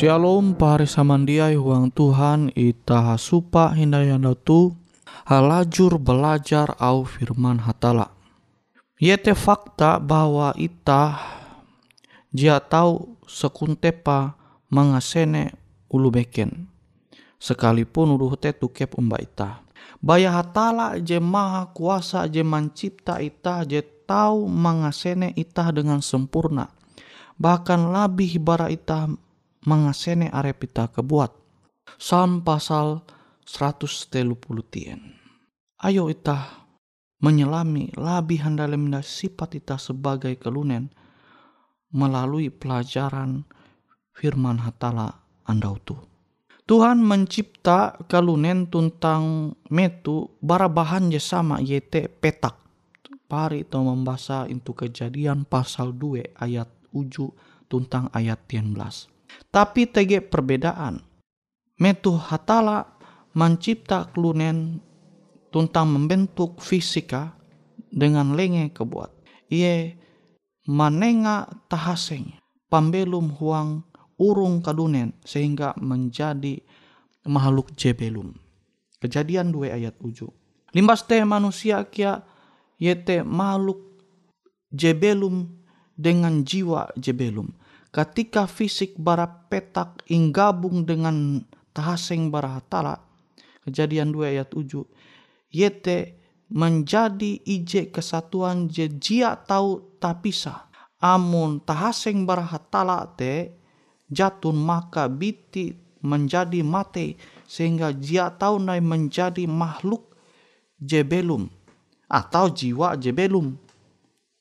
Shalom pare samandiai huang Tuhan ita supa hindayana tu halajur belajar au firman hatala. Yete fakta bahwa ita jia tahu sekuntepa mengasene ulu beken. Sekalipun ulu te tukep umba ita. Baya hatala je maha kuasa je mencipta ita je tahu mengasene ita dengan sempurna. Bahkan lebih bara ita mengasene arepita kebuat. Psalm pasal 130 tien. Ayo ita menyelami lebih handalemna sifat ita sebagai kelunen melalui pelajaran firman hatala andau tu. Tuhan mencipta kalunen tuntang metu bara bahan je sama yete petak. Pari itu membaca itu kejadian pasal 2 ayat uju tuntang ayat 11. Tapi tege perbedaan. Metu hatala mencipta kelunen tuntang membentuk fisika dengan lenge kebuat. Ie manenga tahaseng pambelum huang urung kadunen sehingga menjadi makhluk jebelum. Kejadian 2 ayat 7. Limbas te manusia kia yete makhluk jebelum dengan jiwa jebelum. Ketika fisik bara petak inggabung dengan tahaseng bara hatala, kejadian 2 ayat 7, yete menjadi ije kesatuan je jia tahu tapisa. Amun tahaseng bara hatala te jatun maka biti menjadi mate sehingga jia tahu nai menjadi makhluk jebelum atau jiwa jebelum.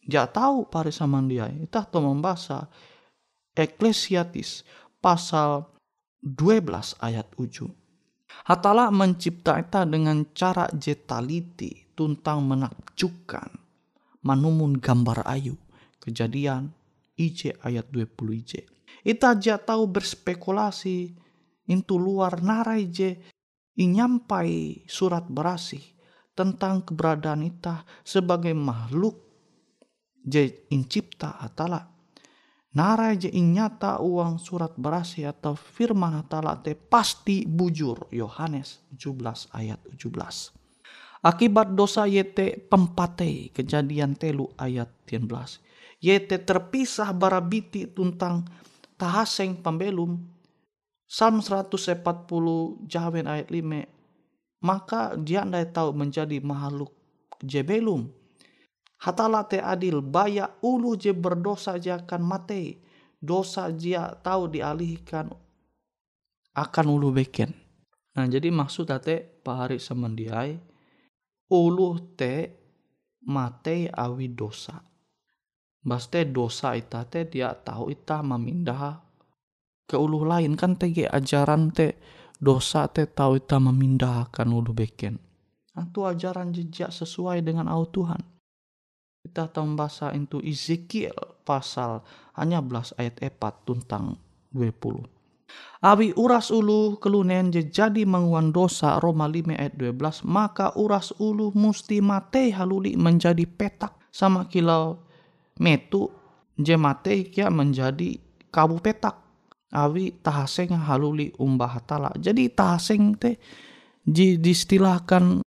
Ja tahu pare samandiai. Itah to membaca Eklesiastis pasal 12 ayat 7. Hatala mencipta kita dengan cara jetaliti tuntang menakjubkan manumun gambar ayu. Kejadian IJ ayat 20 IJ. Ita ja tahu berspekulasi intu luar narai je inyampai surat berasih tentang keberadaan ita sebagai makhluk je incipta hatala Narai je inyata uang surat berasi atau firman hatala te pasti bujur. Yohanes 17 ayat 17. Akibat dosa yete pempate kejadian telu ayat 13. Yete terpisah barabiti tuntang tahaseng pembelum. Psalm 140 jawen ayat 5. Maka dia ndai tahu menjadi makhluk jebelum Hatala te adil baya ulu je berdosa akan mate. Dosa dia tahu dialihkan akan ulu beken. Nah jadi maksud ate pahari semendiai ulu te mate awi dosa. Baste dosa ita te dia tahu ita memindah ke ulu lain kan tege ajaran te dosa te tahu ita memindahkan ulu beken. Itu ajaran jejak sesuai dengan au Tuhan. Kita tahu bahasa itu Ezekiel pasal hanya belas ayat 4 tuntang 20. Abi uras ulu kelunen jadi menguan dosa Roma 5 ayat 12 maka uras ulu musti mate haluli menjadi petak sama kilau metu je mate kia menjadi kabu petak awi tahaseng haluli umbah hatala jadi tahaseng teh distilahkan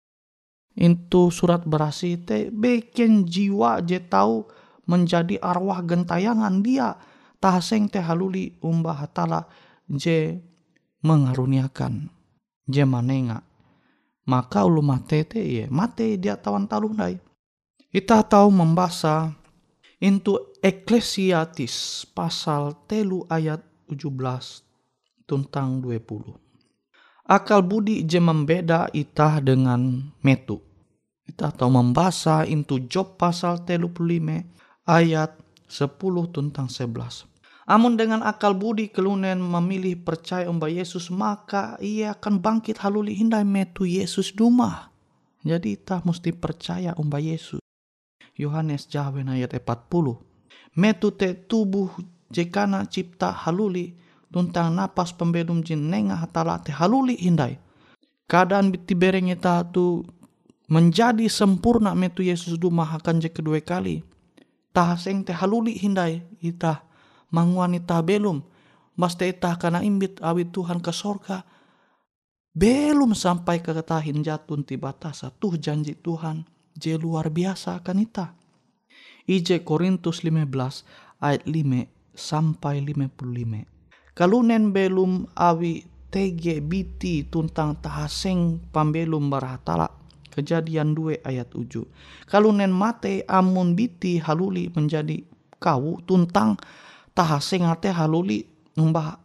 Itu surat berasi te bikin jiwa je tahu menjadi arwah gentayangan dia. Tahaseng teh haluli umbah hatala je mengaruniakan je manenga. Maka ulu mate te ye mate dia tawan talundai kita tahu membaca into Eklesiastis pasal telu ayat 17 tentang 20 akal budi je membeda itah dengan metu. Kita tahu membaca into Job pasal 35 ayat 10 tentang 11. Amun dengan akal budi kelunen memilih percaya umba Yesus maka ia akan bangkit haluli hindai metu Yesus duma. Jadi kita mesti percaya umba Yesus. Yohanes Jawen ayat 40. Metu te tubuh jekana cipta haluli tuntang napas pembelum jin nenga hatala te haluli hindai. Keadaan biti bereng ita tu menjadi sempurna metu Yesus duma akan je kedua kali. Tahaseng te haluli hindai ita manguan ita belum. Mas te ita kana imbit awi Tuhan ke sorga. Belum sampai ke ketahin jatun ti batasa. Tuh janji Tuhan je luar biasa akan ita. IJ Korintus 15 ayat 5 sampai 55 kalunen belum awi tege biti tuntang tahaseng pambelum barahatala kejadian 2 ayat 7 kalunen mate amun biti haluli menjadi kau tuntang tahaseng ate haluli numbah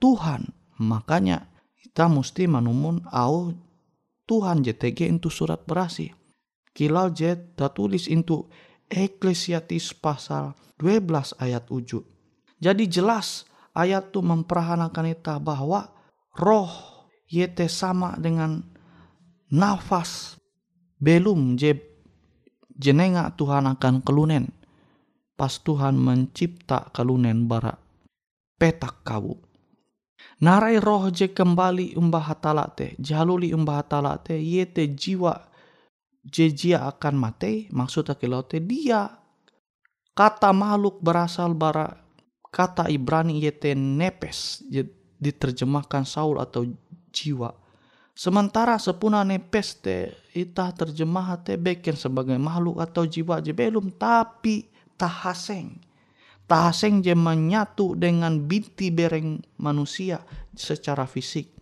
Tuhan. Makanya kita mesti menumun au Tuhan JTG itu surat berasi. Kilau jet tulis itu Eklesiastis pasal 12 ayat 7 jadi jelas ayat itu memperhanakan kita bahwa roh yete sama dengan nafas belum je jenenga Tuhan akan kelunen. Pas Tuhan mencipta kelunen bara petak kawu. Narai roh je kembali umbah hatala te jaluli umbah hatala te yete jiwa jejia akan mate maksudnya kilau dia kata makhluk berasal bara kata Ibrani yaitu nepes diterjemahkan Saul atau jiwa. Sementara sepuna nepes te ita terjemah te beken sebagai makhluk atau jiwa je belum tapi tahaseng tahaseng je menyatu dengan binti bereng manusia secara fisik.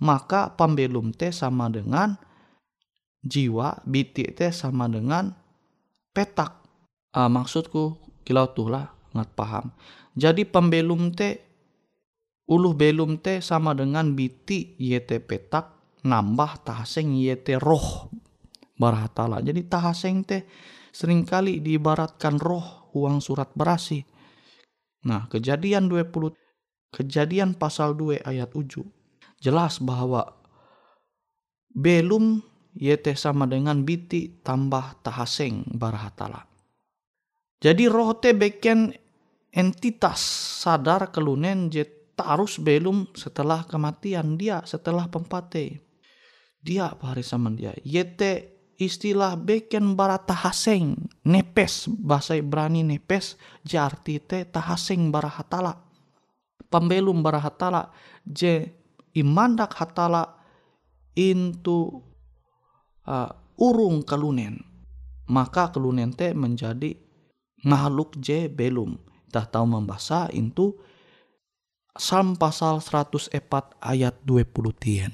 Maka pembelum te sama dengan jiwa biti teh sama dengan petak. Uh, maksudku kilau tuh lah ngat paham jadi pembelum teh uluh belum teh sama dengan biti yete petak nambah tahaseng yete roh. Barahatala jadi tahaseng teh sering kali diibaratkan roh uang surat berasi. Nah kejadian 20 kejadian pasal 2 ayat 7 jelas bahwa belum yete sama dengan biti tambah tahaseng barahatala. Jadi roh te beken entitas sadar kelunen je tarus belum setelah kematian dia setelah pempate. Dia pahari sama dia. Yete istilah beken bara tahaseng nepes bahasa Ibrani nepes jarti te tahaseng barahatala. Pembelum barahatala je imandak hatala into uh, urung kelunen maka kelunen teh menjadi makhluk je belum dah tahu membaca itu Psalm pasal 104 ayat 20 tien.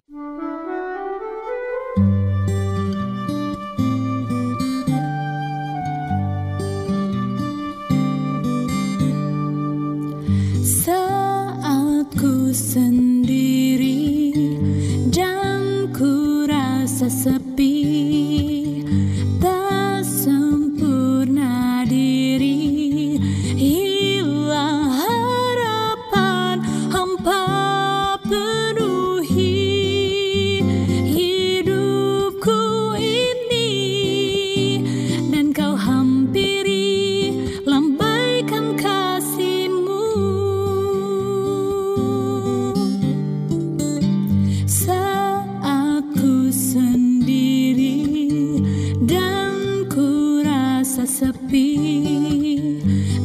你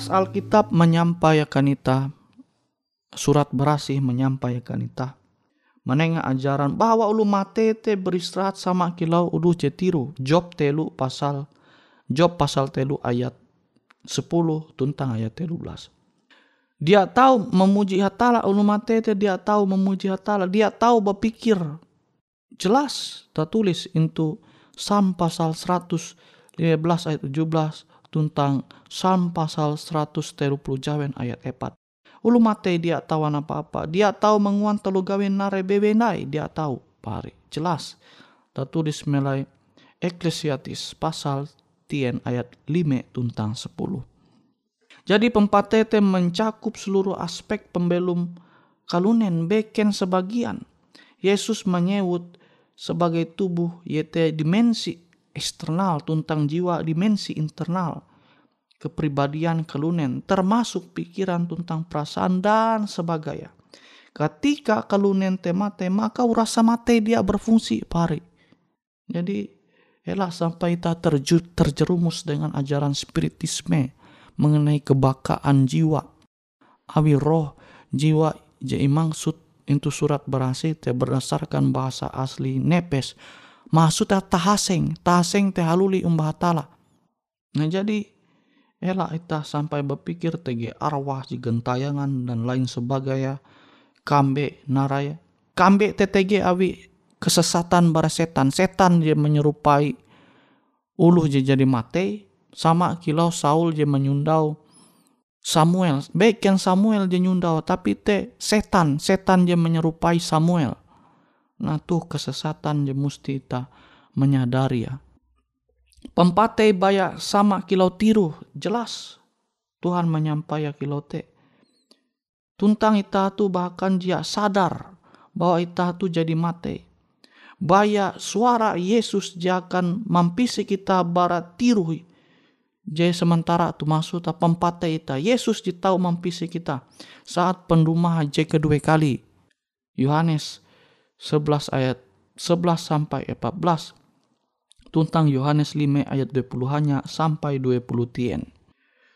Jelas Alkitab menyampaikan kita surat berasih menyampaikan kita menengah ajaran bahwa ulu mate te beristirahat sama kilau ulu cetiru Job telu pasal Job pasal telu ayat 10 tentang ayat telu belas. Dia tahu memuji hatala ulu mate te dia tahu memuji hatala. Dia tahu berpikir jelas tertulis itu Sam pasal 115 ayat 17 tentang Sam pasal 130 jawen ayat 4. Ulu mate dia tahu apa-apa. Dia tahu menguan telu gawin nare bebenai. Dia tahu. Pari. Jelas. Tertulis melai Eklesiatis pasal tien ayat 5 tentang 10. Jadi pempatete mencakup seluruh aspek pembelum kalunen beken sebagian. Yesus menyebut sebagai tubuh yaitu dimensi eksternal tentang jiwa dimensi internal kepribadian kelunen termasuk pikiran tentang perasaan dan sebagainya. Ketika kelunen temate maka rasa mate dia berfungsi pari. Jadi elah sampai kita terju, terjerumus dengan ajaran spiritisme mengenai kebakaan jiwa. Awi roh jiwa jadi maksud itu surat berhasil berdasarkan bahasa asli nepes maksudnya tahaseng tahaseng te haluli umbah tala nah jadi Ela ita sampai berpikir tege arwah gentayangan dan lain sebagainya. Kambe naraya. Kambe TTG awi kesesatan bara setan. Setan dia menyerupai uluh je jadi mate. Sama kilau Saul je menyundau Samuel. Baik yang Samuel je nyundau. Tapi te setan. Setan je menyerupai Samuel. Nah tuh kesesatan je mesti kita menyadari ya Pempate baya sama kilau tiru jelas Tuhan menyampaikan kilau te. Tuntang ita tu bahkan dia sadar bahwa ita tu jadi mate. Baya suara Yesus dia akan mampisi kita barat tiru. Jadi sementara tu masuk ta pempate ita. Yesus tahu mampisi kita saat pendumah je kedua kali. Yohanes 11 ayat 11 sampai 14 tentang Yohanes 5 ayat 20 hanya sampai 20 tien.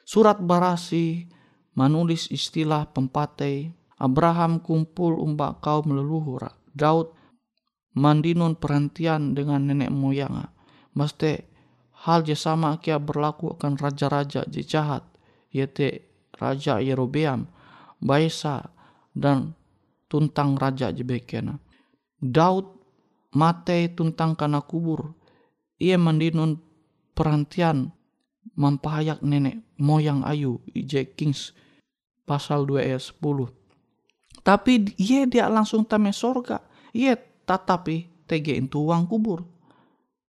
Surat barasi menulis istilah pempatai Abraham kumpul umbak kaum leluhur Daud mandinun perhentian dengan nenek moyang. Mesti hal je sama kia berlaku akan raja-raja jahat yaitu Raja Yerobeam Baisa dan tuntang Raja Jebekena Daud mate tuntang kana kubur ia mandinun perhentian mempahayak nenek moyang ayu J. Kings pasal 2 ayat 10. Tapi ia dia langsung tame sorga. Ia tetapi tege itu uang kubur.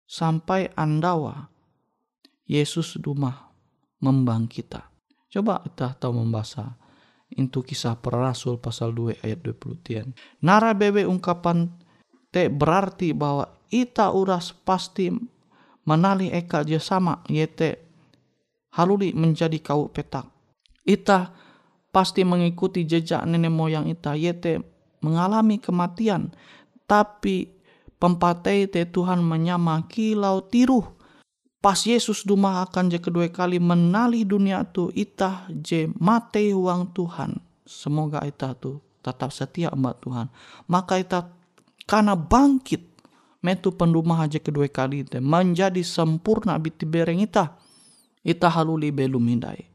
Sampai andawa Yesus dumah membangkita. Coba kita tahu membaca itu kisah para rasul pasal 2 ayat 20 tian. Nara bebe ungkapan te berarti bahwa ita uras pasti menali eka dia sama yete haluli menjadi kau petak. Ita pasti mengikuti jejak nenek moyang ita yete mengalami kematian tapi pempatai te Tuhan menyama kilau tiruh. Pas Yesus duma akan je kedua kali menali dunia tu ita je mate uang Tuhan. Semoga ita tu tetap setia mbak Tuhan. Maka ita karena bangkit metu pendumah aja kedua kali te menjadi sempurna biti bereng ita ita haluli belum hindai.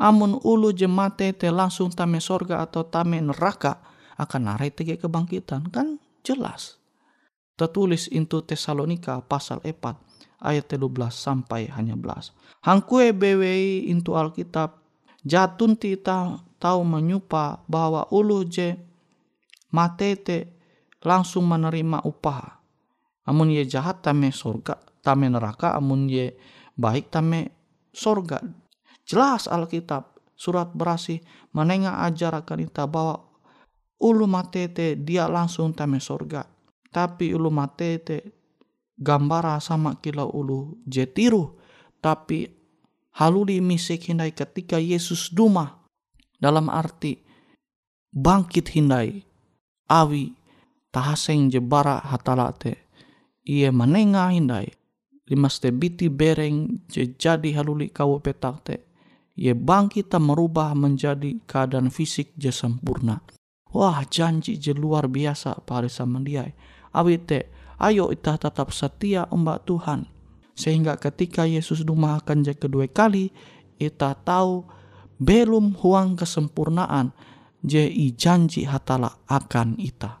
Amun ulu jemate te langsung tame sorga atau tame neraka akan narai tege kebangkitan kan jelas. Tertulis into Tesalonika pasal 4 ayat 13 sampai hanya belas. Hangkue BWI into Alkitab jatun tita tahu menyupa bahwa ulu je matete langsung menerima upah. Amun ye jahat tame surga tame neraka amun ye baik tame surga. Jelas Alkitab surat berasi menengah ajar akan kita bahwa ulu matete dia langsung tame surga. Tapi ulu matete gambara sama kila ulu jetiru tapi haluli misik hindai ketika Yesus duma dalam arti bangkit hindai awi tahaseng jebara hatalate ia manenga hindai limas te biti bereng je jadi haluli kau petak te ye bangkit merubah menjadi keadaan fisik je sempurna. Wah janji je luar biasa pare samandiai. Awite ayo kita tetap setia umbak Tuhan. Sehingga ketika Yesus rumah akan je kedua kali, kita tahu belum huang kesempurnaan je i janji hatala akan ita.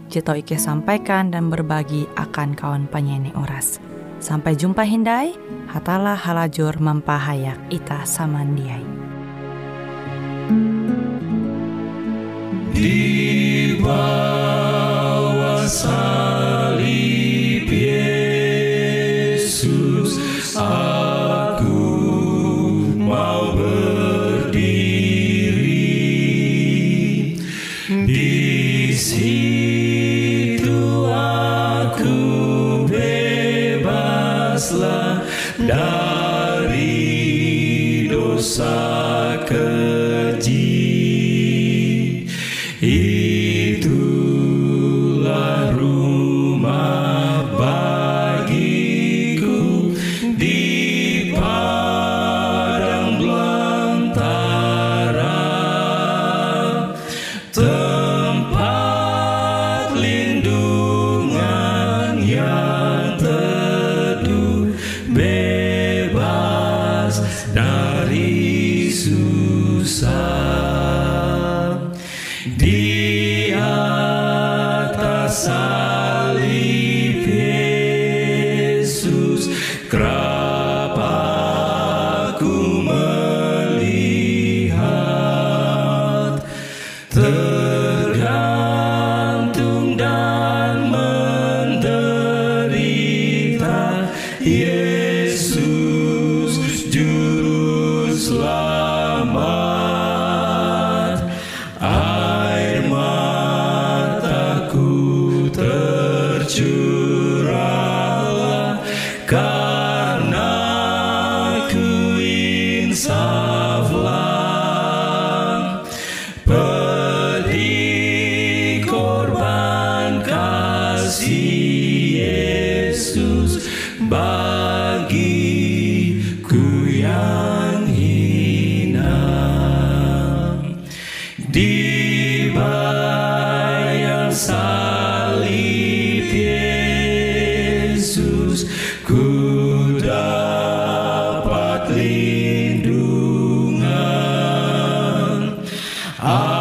tau Ike sampaikan dan berbagi akan kawan penyanyi Uras. Sampai jumpa Hindai, hatalah halajur mempahayak ita samandiai. Di bawah salib Yesus сакадим. Yeah. Ah.